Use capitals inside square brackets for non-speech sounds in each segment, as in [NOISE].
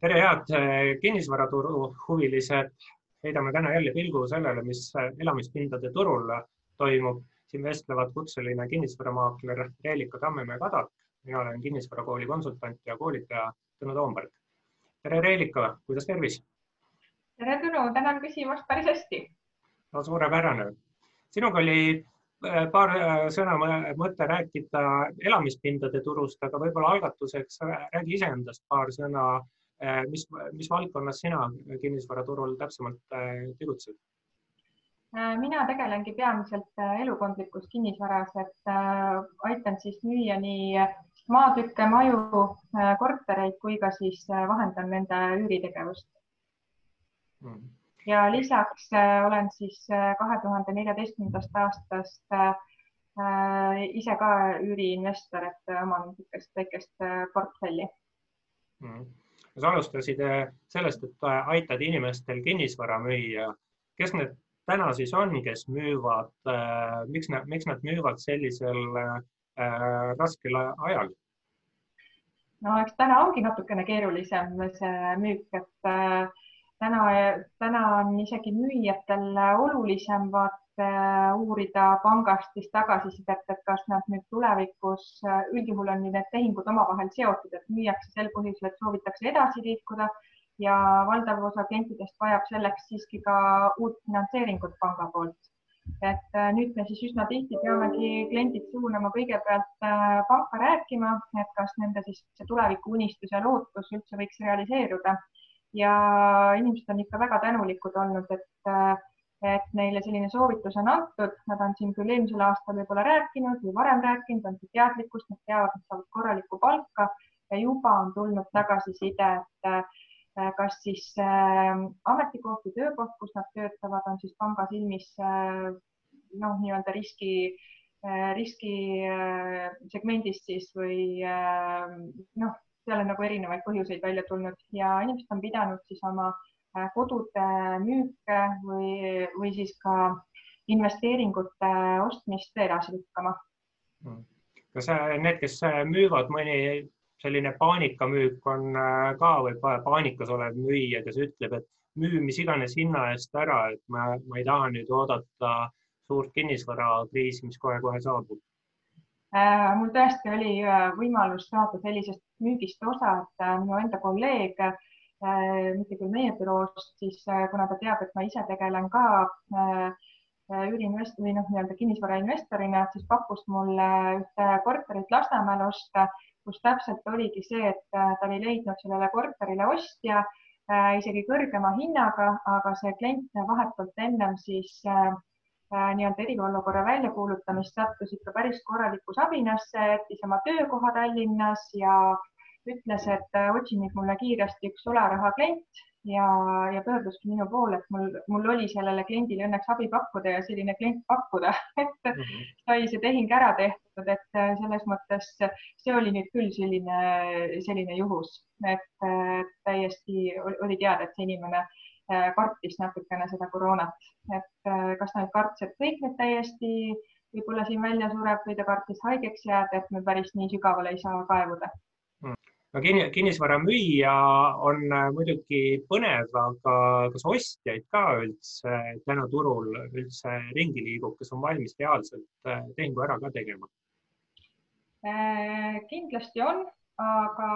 tere, head eh, kinnisvaraturu huvilised. heidame täna jälle pilgu sellele, mis elamispindade turul toimub. siin vestlevad kutseline kinnisvaramaakler Reelika Tammemäe Kadak. mina olen kinnisvarakooli konsultant ja koolitaja Tõnu Toomberg. tere, Reelika, kuidas tervis? tere, Tõnu, tänan küsimast päris hästi. no suurepärane. sinuga oli eh, paar eh, sõna mõte rääkida elamispindade turust, aga võib-olla algatuseks räägi iseendast paar sõna mis, mis valdkonnas sina kinnisvaraturul täpsemalt äh, tegutsed? Äh, mina tegelengi peamiselt elukondlikus kinnisvaras, et aitan siis müüa nii maatükke, maju, kortereid kui ka siis vahendan nende üüritegevust. Mm.. ja lisaks olen siis kahe tuhande neljateistkümnendast aastast ise ka üüriinvestor, et oman niisugust väikest portfelli. Mm sa alustasid äh, sellest, et äh, aitad inimestel kinnisvara müüa. kes need täna siis on, kes müüvad, äh, miks nad, miks nad müüvad sellisel äh, raskel ajal? no eks täna ongi natukene keerulisem see müük, et äh, täna, täna on isegi müüjatel olulisem vaat Äh, uurida pangast siis tagasisidet, et kas nad nüüd tulevikus, äh, üldjuhul on need tehingud omavahel seotud, et müüakse sel põhjusel, et soovitakse edasi liikuda ja valdav osa klientidest vajab selleks siiski ka uut finantseeringut panga poolt. et äh, nüüd me siis üsna tihti peamegi kliendid suunama kõigepealt panka rääkima, et kas nende siis see tulevikuunistus ja lootus üldse võiks realiseeruda ja inimesed on ikka väga tänulikud olnud, et et neile selline soovitus on antud, nad on siin küll eelmisel aastal võib-olla rääkinud või varem rääkinud, on teadlikkust, nad teavad, et saavad korralikku palka ja juba on tulnud tagasiside, et äh, kas siis äh, ametikoht või töökoht, kus nad töötavad, on siis panga silmis äh, noh, nii-öelda riski äh,, riskisegmendis äh, siis või äh, noh, seal on nagu erinevaid põhjuseid välja tulnud ja inimesed on pidanud siis oma äh, Äh, kodude müüke või, või siis ka investeeringute ostmist edasi lükkama. Kas need, kes müüvad, mõni selline paanikamüük on äh, ka või paanikas olev müüja, kes ütleb, et müü mis iganes hinna eest ära, et ma, ma ei taha nüüd oodata suurt kinnisvarakriisi, mis kohe-kohe saabub äh,? Mul tõesti oli võimalus saada sellisest müügist osa, et minu enda kolleeg äh, Äh, mitte küll meie büroost, siis äh, kuna ta teab, et ma ise tegelen ka äh, üüriinvest- või noh, nii-öelda kinnisvarainvestorina, siis pakkus mulle ühte korterit Lasnamäel osta, kus täpselt oligi see, et ta oli leidnud sellele korterile ostja isegi kõrgema hinnaga, aga see klient vahetult ennem siis nii-öelda eriolukorra väljakuulutamist sattus ikka päris korralikku sabinasse, jättis oma töökoha Tallinnas ja ütles, et äh, otsi nüüd mulle kiiresti üks sularaha klient ja, ja pöörduski minu poole, et mul, mul oli sellele kliendile õnneks abi pakkuda ja selline klient pakkuda, [LAUGHS] et mm -hmm. sai see tehing ära tehtud, et äh, selles mõttes see oli nüüd küll selline, selline juhus, et äh, täiesti oli teada, et see inimene kartis natukene seda koroonat, et kas ta nüüd kartis, et kõik nüüd täiesti võib-olla siin välja sureb või ta kartis haigeks jääda, et me päris nii sügavale ei saa kaevuda. No kinnisvara müüa on äh, muidugi põnev, aga kas ostjaid ka üldse täna turul üldse ringi liigub, kes on valmis reaalselt äh, tehingu ära ka tegema? Äh, kindlasti on, aga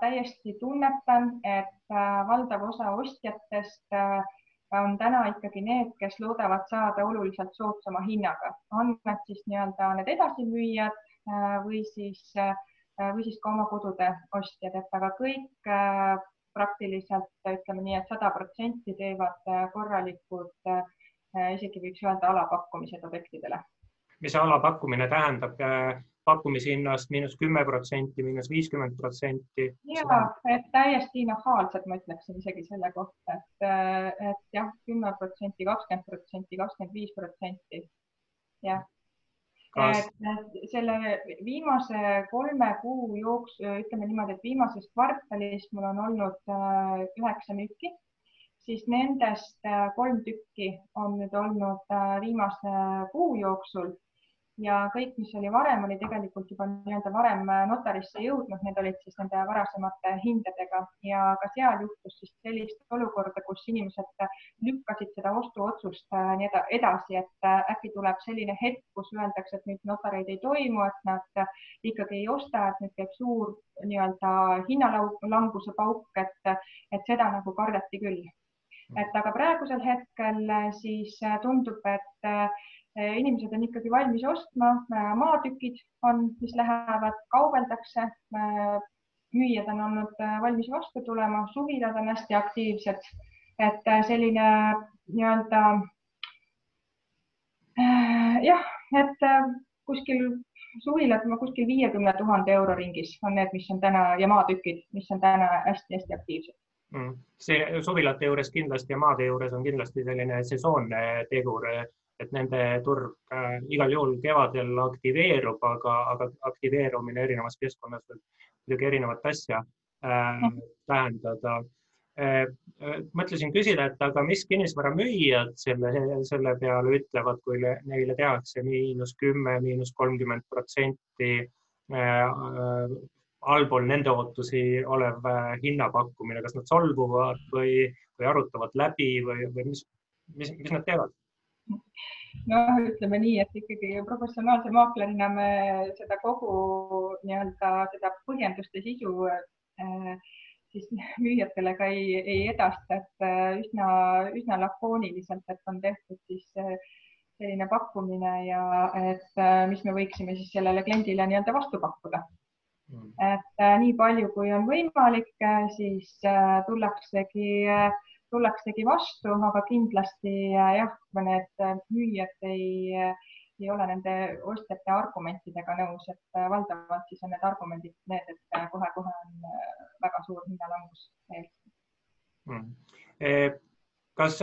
täiesti tunnetan, et valdav osa ostjatest on täna ikkagi need, kes loodavad saada oluliselt soodsama hinnaga, on nad siis nii-öelda need edasimüüjad või siis äh, Äh, või siis ka oma kodude ostjad, et aga kõik äh, praktiliselt ütleme nii et, et sada protsenti teevad äh, korralikud, isegi võiks öelda alapakkumised objektidele. mis alapakkumine tähendab? Pakkumishinnast miinus kümme protsenti, miinus viiskümmend protsenti. ja, et täiesti nahaalselt ma ütleksin isegi selle kohta, et, et jah, kümme protsenti, kakskümmend protsenti, kakskümmend viis protsenti. jah selle viimase kolme kuu jooksul, ütleme niimoodi, et viimases kvartalis mul on olnud äh, üheksa müüki, siis nendest äh, kolm tükki on nüüd olnud äh, viimase kuu jooksul ja kõik, mis oli varem, oli tegelikult juba nii-öelda varem notarisse jõudnud, need olid siis nende varasemate hindadega ja ka seal juhtus siis sellist olukorda, kus inimesed lükkasid seda ostuotsust äh, nii edasi, et äh, äkki tuleb selline hetk, kus öeldakse, et nüüd notareid ei toimu, et nad ikkagi ei osta, et nüüd käib suur nii-öelda hinnalanguse pauk, et, et seda nagu kardeti küll. et aga praegusel hetkel siis tundub, et inimesed on ikkagi valmis ostma, eh, maatükid on, mis lähevad, kaubeldakse. Eh, müüjad on olnud valmis vastu tulema, suvilad on hästi aktiivsed, et selline nii-öelda jah, et kuskil suvilad kuskil viiekümne tuhande euro ringis on need, mis on täna ja maatükid, mis on täna hästi-hästi aktiivsed mm.. see suvilate juures kindlasti ja maade juures on kindlasti selline sesoonne tegur et nende turg äh, igal juhul kevadel aktiveerub, aga, aga aktiveerumine erinevas keskkonnas võib muidugi erinevat asja äh, tähendada äh,. äh, mõtlesin küsida, et aga mis kinnisvaramüüjad selle, selle peale ütlevad, kui neile tehakse miinus kümme, miinus kolmkümmend protsenti äh, äh, allpool nende ootusi olev hinnapakkumine, kas nad solvuvad või, või arutavad läbi või, või mis, mis, mis nad teevad? Noh, ütleme nii, et ikkagi professionaalse maaklerina me seda kogu nii-öelda seda põhjenduste sisu äh, siis müüjatele ka ei, ei edasta, et äh, üsna, üsna lakooniliselt, et on tehtud siis äh, selline pakkumine ja et mis me võiksime siis sellele kliendile nii-öelda vastu pakkuda. Mm.. et nii palju, kui on võimalik, siis tullaksegi äh, tullaksegi vastu, aga kindlasti äh, jah, need äh, müüjad ei, äh, ei ole nende ostjate argumentidega nõus, et valdavalt siis on need argumendid need, et kohe-kohe on väga suur hinnalangus ees. Hmm.. kas,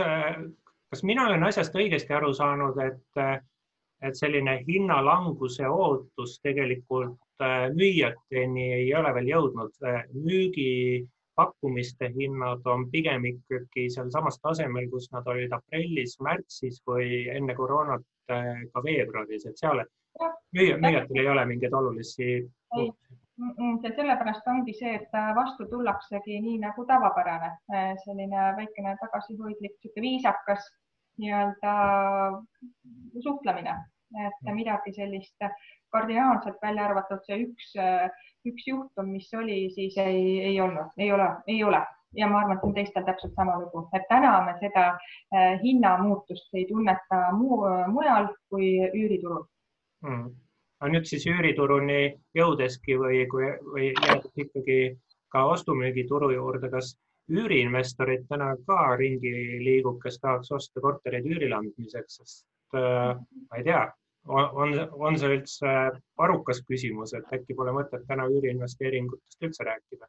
kas mina olen asjast õigesti aru saanud, et, et selline hinnalanguse ootus tegelikult müüjateni ei ole veel jõudnud, müügi pakkumiste hinnad on pigem ikkagi sealsamas tasemel, kus nad olid aprillis, märtsis või enne koroonat äh, ka veebruaris, et seal müüja, müüjatel ei ole mingeid olulisi muutusi. sellepärast ongi see, et vastu tullaksegi nii nagu tavapärane, äh, selline väikene tagasihoidlik, sihuke viisakas nii-öelda suhtlemine, et mm. midagi sellist kardinaalselt välja arvatud see üks äh, üks juhtum, mis oli, siis ei, ei olnud, ei ole, ei ole. Ja ma arvan, et on teistel täpselt sama lugu, et täna me seda äh, hinnamuutust ei tunneta muu, mujal kui üüriturul. Mm.. aga nüüd siis üürituruni jõudeski või, kui, või jäädes ikkagi ka ostu-müügituru juurde, kas üüriinvestorid täna ka ringi liigub, kes tahaks osta kortereid üürile andmiseks, sest äh, ma ei tea on, on see üldse arukas küsimus, et äkki pole mõtet täna üüriinvesteeringutest üldse rääkida?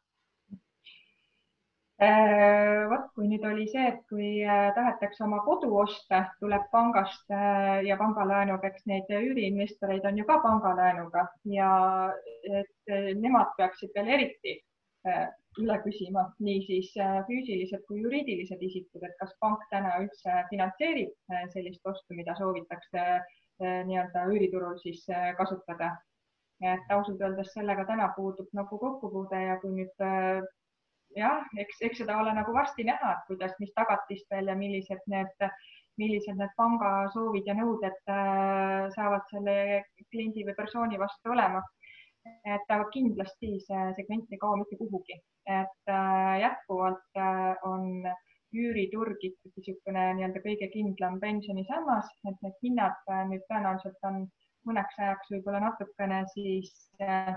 Äh, vot kui nüüd oli see, et kui äh, tahetakse oma kodu osta, tuleb pangast äh, ja pangalaenuga, eks neid üüriinvestoreid on ju ka pangalaenuga ja et nemad peaksid veel eriti üle küsima, niisiis füüsilised kui juriidilised isikud, et kas pank täna üldse finantseerib sellist ostu, mida soovitakse nii-öelda üüriturul siis eh, kasutada. et ausalt öeldes sellega täna puudub nagu kokkupuude ja kui nüüd eh, jah, eks, eks seda ole nagu varsti näha, et kuidas, mis tagatistel ja millised need, millised need panga soovid ja nõuded saavad selle kliendi või persooni vastu olema. et aga kindlasti see segment ei kao mitte kuhugi, et jätkuvalt on üüriturg ikkagi niisugune nii-öelda kõige kindlam pensionisammas, et need hinnad äh, nüüd tõenäoliselt on mõneks ajaks võib-olla natukene siis äh,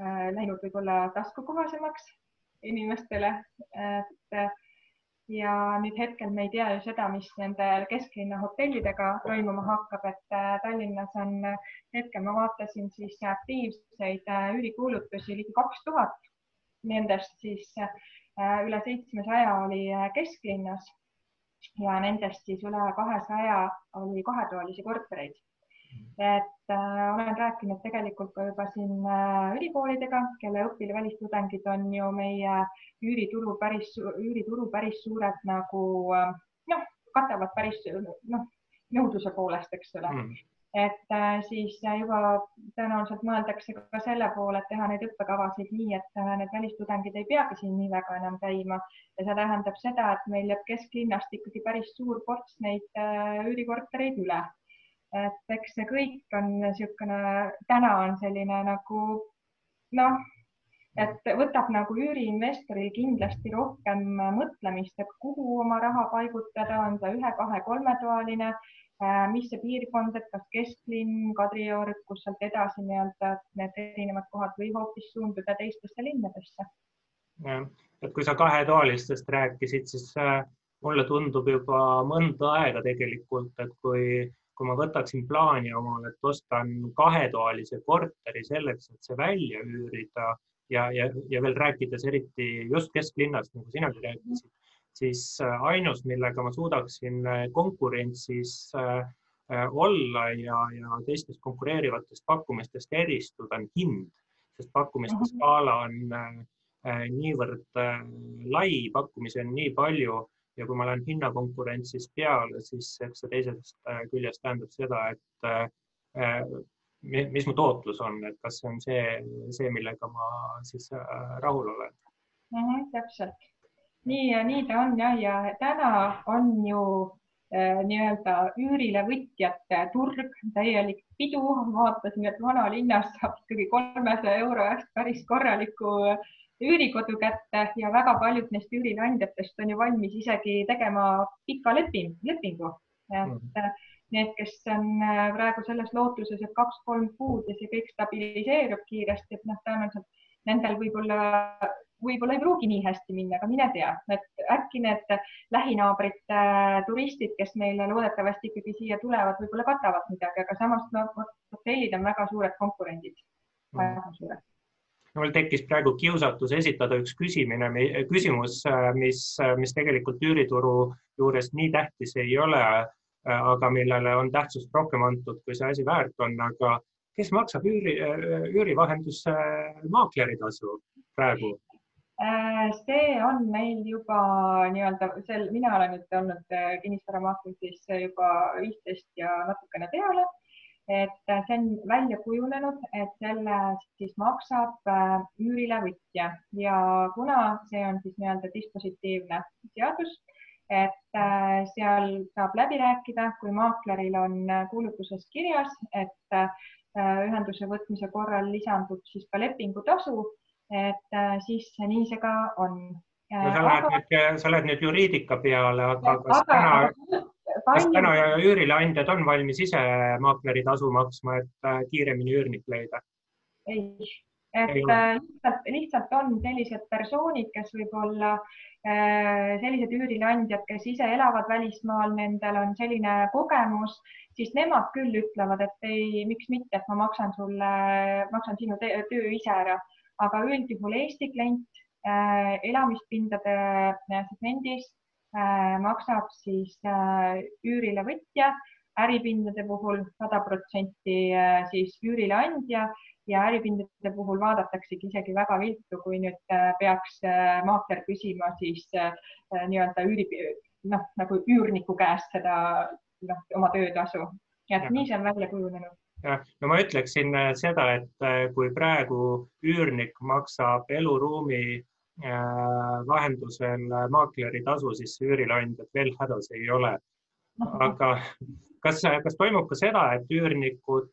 äh läinud võib-olla taskukohasemaks inimestele. et äh, ja nüüd hetkel me ei tea ju seda, mis nende kesklinna hotellidega toimuma hakkab, et Tallinnas on hetkel ma vaatasin siis aktiivseid üürikuulutusi ligi kaks tuhat. Nendest siis üle seitsmesaja oli äh, kesklinnas ja nendest siis üle kahesaja oli kahetoalisi kortereid. et äh, olen rääkinud tegelikult ka juba siin äh, ülikoolidega, kelle õpil- välistudengid on ju meie üürituru päris, üürituru päris suured nagu äh, noh, katavad päris noh, nõudluse poolest, eks ole mm. Et äh, siis juba tõenäoliselt mõeldakse ka selle poole, et teha neid õppekavasid nii, et äh, need välistudengid ei peagi siin nii väga enam käima ja see tähendab seda, et meil jääb kesklinnast ikkagi päris suur ports neid äh, üürikortereid üle. et eks see kõik on niisugune, täna on selline nagu noh, et võtab nagu üüriinvestoril kindlasti rohkem mõtlemist, et kuhu oma raha paigutada, on ta ühe, kahe, kolmetoaline mis see piirkond, et kas kesklinn, Kadrioru, kus sealt edasi nii-öelda need erinevad kohad või hoopis suunduda teistesse linnadesse. jah, et kui sa kahetoalistest rääkisid, siis äh, mulle tundub juba mõnda aega tegelikult, et kui, kui ma võtaksin plaani omale, et ostan kahetoalise korteri selleks, et see välja üürida ja, ja, ja veel rääkides eriti just kesklinnast, nagu sinagi rääkisid siis äh, ainus, millega ma suudaksin äh, konkurentsis äh, olla ja, ja teistest konkureerivatest pakkumistest eristuda, on hind, sest pakkumiste mhm. skaala on niivõrd lai, pakkumisi on nii palju ja kui ma lähen hinnakonkurentsis peale, siis eks see teisest küljest tähendab seda, et mis mu tootlus on, et kas see on see, see, millega ma siis rahul olen mm. -hmm, täpselt nii, nii ta on jah, ja täna on ju äh, nii-öelda üürile võtjate turg täielik pidu. vaatasin, et vanalinnas saab ikkagi kolmesaja euro eest päris korraliku üürikodu kätte ja väga paljud neist üürileandjatest on ju valmis isegi tegema pika leping, lepingu. et mm. need, kes on äh, praegu selles lootuses, et kaks-kolm kuud ja see kõik stabiliseerub kiiresti, et noh, tõenäoliselt nendel võib-olla võib-olla ei pruugi nii hästi minna, aga mine tea, et äkki need lähinaabrite äh, turistid, kes meile loodetavasti ikkagi siia tulevad, võib-olla katavad midagi, aga samas no, hotellid on väga suured konkurendid mm., väga suured mul tekkis praegu kiusatus esitada üks küsimine, küsimus, äh, mis, äh, mis tegelikult üürituru juures nii tähtis ei ole, aga millele on tähtsust rohkem antud, kui see asi väärt on, aga kes maksab üüri, üürivahenduse maakleri tasu praegu? Äh, see on meil juba nii-öelda sel, mina olen nüüd olnud äh, kinnisvaramaakleris juba viisteist ja natukene peale. et äh, see on välja kujunenud, et selle siis maksab üürile võtja ja kuna see on siis nii-öelda dispositiivne seadus, et seal saab läbi rääkida, kui maakleril on kuulutuses kirjas, et ühenduse võtmise korral lisandub siis ka lepingutasu et äh, siis nii see ka on. no sa lähed nüüd, sa lähed nüüd juriidika peale, aga kas aga, täna, kas täna üürileandjad on valmis ise maakleri tasu maksma, et äh, kiiremini üürnik leida? ei, et äh, lihtsalt, lihtsalt on sellised persoonid, kes võib-olla sellised üürileandjad, kes ise elavad välismaal, nendel on selline kogemus, siis nemad küll ütlevad, et ei, miks mitte, et ma maksan sulle, maksan sinu töö ise ära aga üldjuhul Eesti klient äh, elamispindade äh, segmendis äh, maksab siis üürile võtja, äripindade puhul sada protsenti siis üürile andja ja äripindade puhul vaadataksegi isegi väga viltu, kui nüüd peaks maakler küsima siis nii-öelda üüri, noh nagu üürniku käest seda noh, oma töötasu. et nii see on välja kujunenud no ma ütleksin äh, seda, et äh, kui praegu üürnik maksab eluruumi äh, vahendusel maakleri tasu, siis üürileandjad veel hädas ei ole. aga kas, kas toimub ka seda, et üürnikud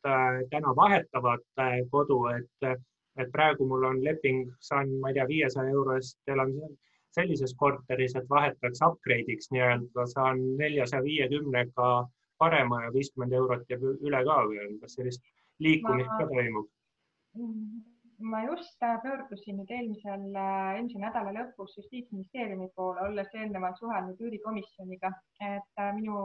täna vahetavad kodu, et, et praegu mul on leping, saan, ma ei tea, viiesaja euro eest elan sellises korteris, et vahetaks upgrade'iks nii-öelda, saan neljasaja viiekümnega parema ja viiskümmend eurot jääb üle ka veel, kas sellist liikumist ka toimub? ma just äh, pöördusin nüüd eelmisel, äh, eelmise nädala lõpus Justiitsministeeriumi poole, olles eelnevalt suhelnud üürikomisjoniga, et äh, minu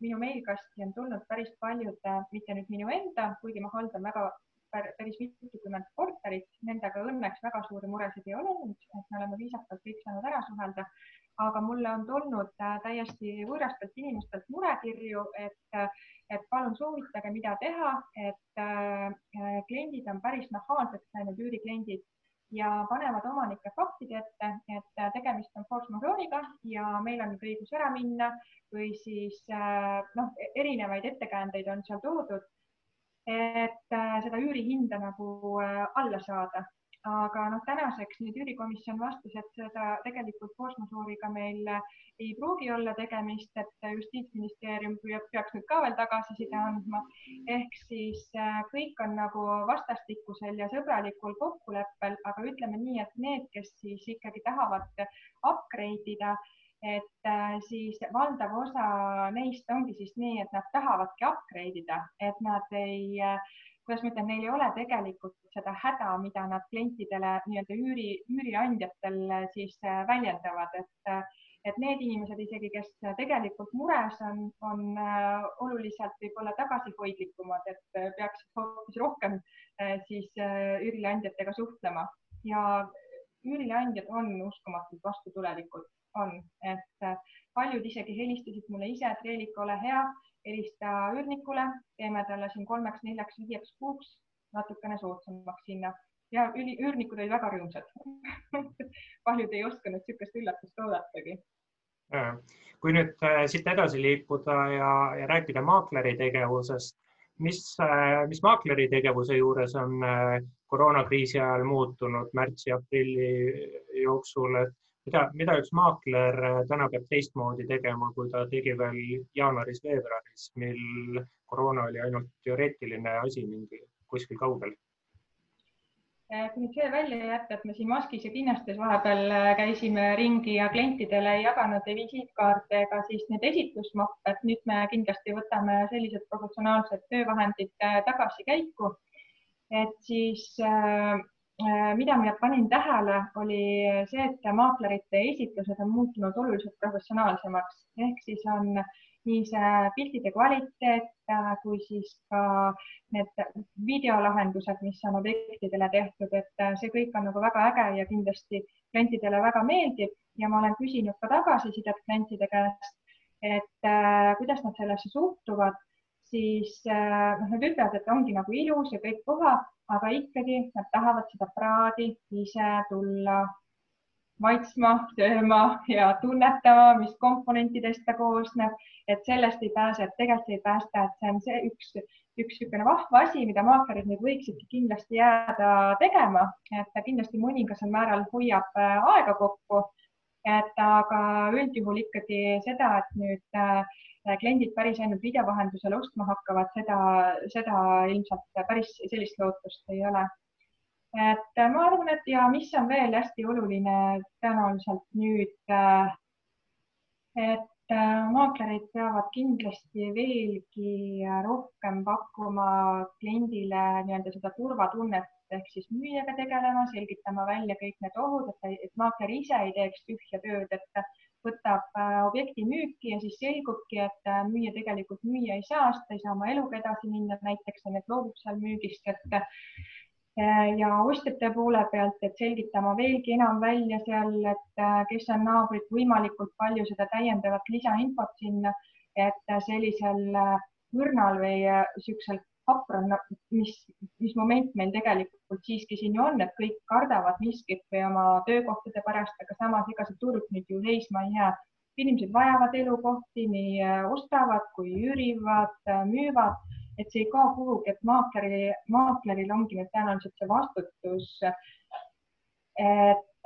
minu meilkasti on tulnud päris paljud, mitte nüüd minu enda, kuigi ma haldan väga päris mitukümmend korterit, nendega õnneks väga suuri muresid ei ole olnud, et me oleme viisakalt kõik saanud ära suhelda, aga mulle on tulnud äh, täiesti võõrastelt inimestelt murekirju, et, et palun soovitage, mida teha, et äh, kliendid on päris nahaalseks läinud, üürikliendid ja panevad omanike faktide ette, et tegemist on force majeure'iga ja meil on nüüd õigus ära minna või siis noh, erinevaid ettekäändeid on seal toodud, et seda üürihinda nagu alla saada aga noh, tänaseks nüüd üürikomisjon vastas, et seda tegelikult majeure'iga meil ei pruugi olla tegemist, et justiitsministeerium peaks nüüd ka veel tagasiside andma. ehk siis äh, kõik on nagu vastastikusel ja sõbralikul kokkuleppel, aga ütleme nii, et need, kes siis ikkagi tahavad upgrade ida, et äh, siis valdav osa neist ongi siis nii, et nad tahavadki upgrade ida, et nad ei äh, kuidas ma ütlen, neil ei ole tegelikult seda häda, mida nad klientidele nii-öelda üüri, üüriandjatel siis äh, väljendavad, et, äh, et need inimesed isegi, kes tegelikult mures on, on äh, oluliselt võib-olla tagasihoidlikumad, et peaksid hoopis rohkem siis üürileandjatega suhtlema. Ja üürileandjad on uskumatult vastutulelikud, on, et paljud isegi helistasid mulle ise, et Reelika, ole hea helista üürnikule, teeme talle siin kolmeks-neljaks-viieks kuuks natukene soodsamaks hinna ja üürnikud olid väga rõõmsad. [LAUGHS] Paljud ei osanud niisugust üllatust oodatagi. kui nüüd äh, siit edasi liikuda ja, ja rääkida maakleri tegevusest, mis, äh, mis maakleri tegevuse juures on äh, koroonakriisi ajal muutunud märtsi-aprilli jooksul, et mida, mida üks maakler äh, täna peab teistmoodi tegema, kui ta tegi veel jaanuaris-veebruaris, mil koroona oli ainult teoreetiline asi mingi kuskil kaugel? Äh, kui nüüd see välja jätta, et me siin maskis ja kinnastes vahepeal äh, käisime ringi ja klientidele ei jaganud ei visiitkaarte ega siis need esitlusmappe, et nüüd me kindlasti võtame sellised professionaalsed töövahendid tagasi käiku. et siis Äh, mida ma panin tähele, oli see, et maaklerite esitlused on muutunud oluliselt professionaalsemaks. Ehk siis on nii see piltide kvaliteet äh, kui siis ka need videolahendused, mis on objektidele tehtud, et äh, see kõik on nagu väga äge ja kindlasti klientidele väga meeldib. Ja ma olen küsinud ka tagasisidet klientide käest, et äh, kuidas nad sellesse suhtuvad siis äh, noh, nad ütlevad, et ongi nagu ilus ja kõik puha, aga ikkagi nad tahavad seda praadi ise tulla maitsma, sööma ja tunnetama, mis komponentidest ta koosneb, et sellest ei pääse, et tegelikult ei päästa, et see on see üks, üks niisugune vahva asi, mida maaklerid nüüd võiksidki kindlasti jääda tegema, et ta kindlasti mõningasel määral hoiab äh, aega kokku. Et aga üldjuhul ikkagi seda, et nüüd äh, kliendid päris ainult video vahendusel ostma hakkavad, seda, seda ilmselt päris sellist lootust ei ole. et äh, ma arvan, et ja mis on veel hästi oluline tõenäoliselt nüüd, äh, et maaklerid peavad kindlasti veelgi rohkem pakkuma kliendile nii-öelda seda turvatunnet ehk siis müüjaga tegelema, selgitama välja kõik need ohud, et, et maakler ise ei teeks tühja tööd, et võtab äh, objekti müüki ja siis selgubki, et äh, müüja tegelikult müüa ei saa, sest ta ei saa oma eluga edasi minna, näiteks on, et loobub seal müügist, et äh, ja ostjate poole pealt, et selgitama veelgi enam välja seal, et kes on naabrid, võimalikult palju seda täiendavat lisainfot sinna, et sellisel õrnal või niisugusel hapram, mis, mis moment meil tegelikult siiski siin ju on, et kõik kardavad miskit või oma töökohtade pärast, aga samas ega see turg nüüd ju seisma ei jää. inimesed vajavad elukohti, nii äh, ostavad kui üürivad, äh, müüvad, et see ei kao kuhugi, et maakleri, maakleril ongi nüüd tõenäoliselt see vastutus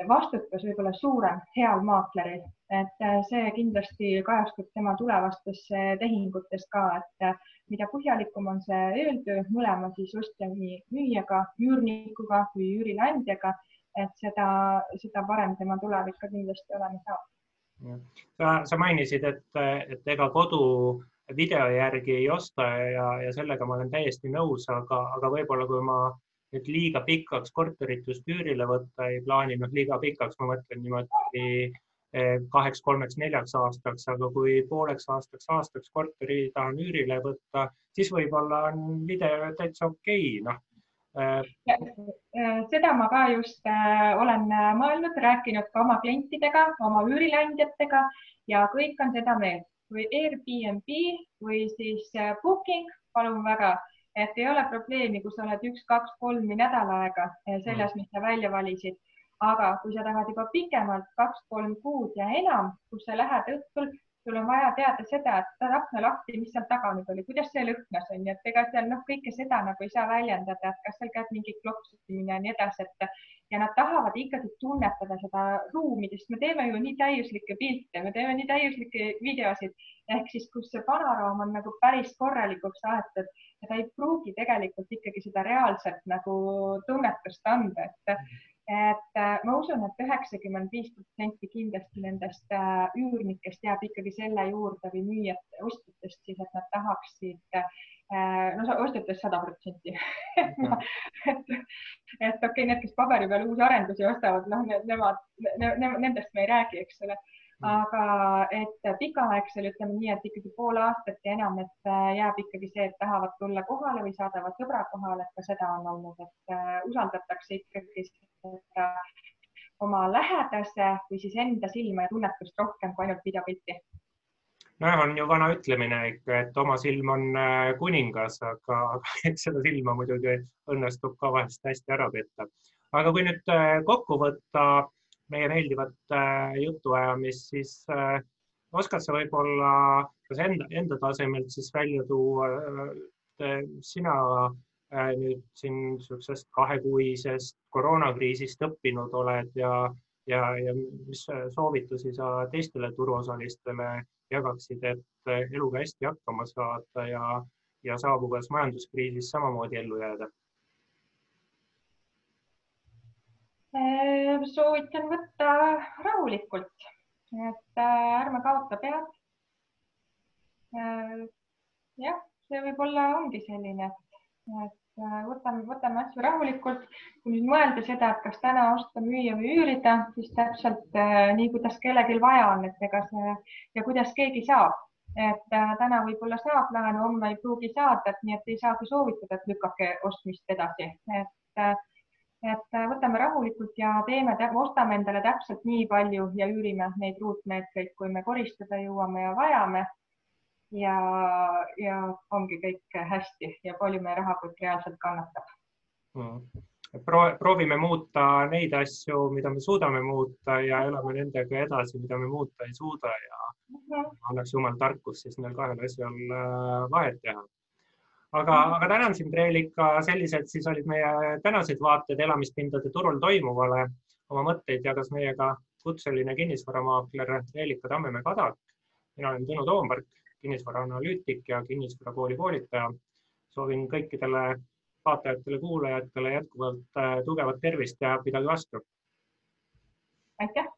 vastutus võib-olla suurem heal maakleril, et äh, see kindlasti kajastub tema tulevastes tehingutes ka, et äh, mida põhjalikum on see eeltöö mõlema siis ostja nii müüjaga, üürnikuga kui üürileandjaga, et seda, seda parem tema tulevik ka kindlasti olema saab. sa, sa mainisid, et, et ega kodu video järgi ei osta ja, ja sellega ma olen täiesti nõus, aga, aga võib-olla kui ma et liiga pikaks korterit just üürile võtta ei plaani, noh, liiga pikaks, ma mõtlen niimoodi eh, kaheks, kolmeks, neljaks aastaks, aga kui pooleks aastaks, aastaks korteri tahan üürile võtta, siis võib-olla on video täitsa okei okay,, noh seda ma ka just äh, olen mõelnud, rääkinud ka oma klientidega, oma üürileandjatega ja kõik on seda meelt, kui Airbnb või siis Booking, palun väga et ei ole probleemi, kui sa oled üks, kaks, kolm või nädal aega selles, mis sa välja valisid. aga kui sa tahad juba pikemalt, kaks-kolm kuud ja enam, kus sa lähed õhtul sul on vaja teada seda, et tapna lahti, mis seal taga nüüd oli, kuidas see lõhnas on ju, et ega seal noh, kõike seda nagu ei saa väljendada, et kas seal käib mingi klopsimine ja nii edasi, et ja nad tahavad ikkagi tunnetada seda ruumi, sest me teeme ju nii täiuslikke pilte, me teeme nii täiuslikke videosid ehk siis, kus see panoraam on nagu päris korralikuks aetud ja ta ei pruugi tegelikult ikkagi seda reaalset nagu tunnetust anda, et et äh, ma usun et, et üheksakümmend viis protsenti kindlasti nendest äh, üürnikest jääb ikkagi selle juurde või müüjad, ostjatest siis, et nad tahaksid äh, no ostjatest sada protsenti. [LAUGHS] et, et okei okay,, need, kes paberi peal uusi arendusi ostavad, noh, nemad ne,, ne, nendest me ei räägi, eks ole Mm. aga et pikaaegsel, ütleme nii, et ikkagi pool aastat ja enam, et jääb ikkagi see, et tahavad tulla kohale või saadavad sõbra kohale, et ka seda on olnud, et usaldatakse ikkagi oma lähedase või siis enda silma ja tunnetust rohkem kui ainult videopilti nojah, on ju vana ütlemine ikka, et oma silm on äh, kuningas, aga, eks [LAUGHS] seda silma muidugi õnnestub ka vahest hästi ära petta. aga kui nüüd kokku võtta meie meeldivat äh, jutuajamist, siis äh, oskad sa võib-olla kas enda, enda tasemelt siis välja tuua, äh, sina nüüd siin niisugusest kahekuisest koroonakriisist õppinud oled ja, ja, ja mis soovitusi sa teistele turuosalistele jagaksid, et eluga hästi hakkama saada ja, ja saabuvas majanduskriisis samamoodi ellu jääda? Äh, soovitan võtta rahulikult, et äh, ärme kaota pead. Äh, jah, see võib-olla ongi selline, et võtame, võtame asju rahulikult. kui nüüd mõelda seda, et kas täna osta, müüa või üürida, siis täpselt nii, kuidas kellelgi vaja on, et ega see ja kuidas keegi saab et täna võib-olla saab laenu, homme ei pruugi saada, et nii et ei saagi soovitada, et lükake ostmist edasi, et et äh, võtame rahulikult ja teeme, ostame endale täpselt nii palju ja üürime neid ruutmeetreid, kui me koristada jõuame ja vajame. Ja, ja ongi kõik hästi ja meie rahakott reaalselt kannatab mm. Pro,. proovime muuta neid asju, mida me suudame muuta ja elame nendega edasi, mida me muuta ei suuda ja mm -hmm. annaks jumal tarkust siis neil kahel asjal äh, vahet teha aga, aga tänan sind, Reelika, sellised siis olid meie tänased vaated elamispindade turul toimuvale. oma mõtteid jagas meiega kutseline kinnisvaramaakler Reelika Tammemäe Kadak. mina olen Tõnu Toompark, kinnisvaraanalüütik ja kinnisvarakooli koolitaja. soovin kõikidele vaatajatele-kuulajatele jätkuvalt äh, tugevat tervist ja pidage vastu. aitäh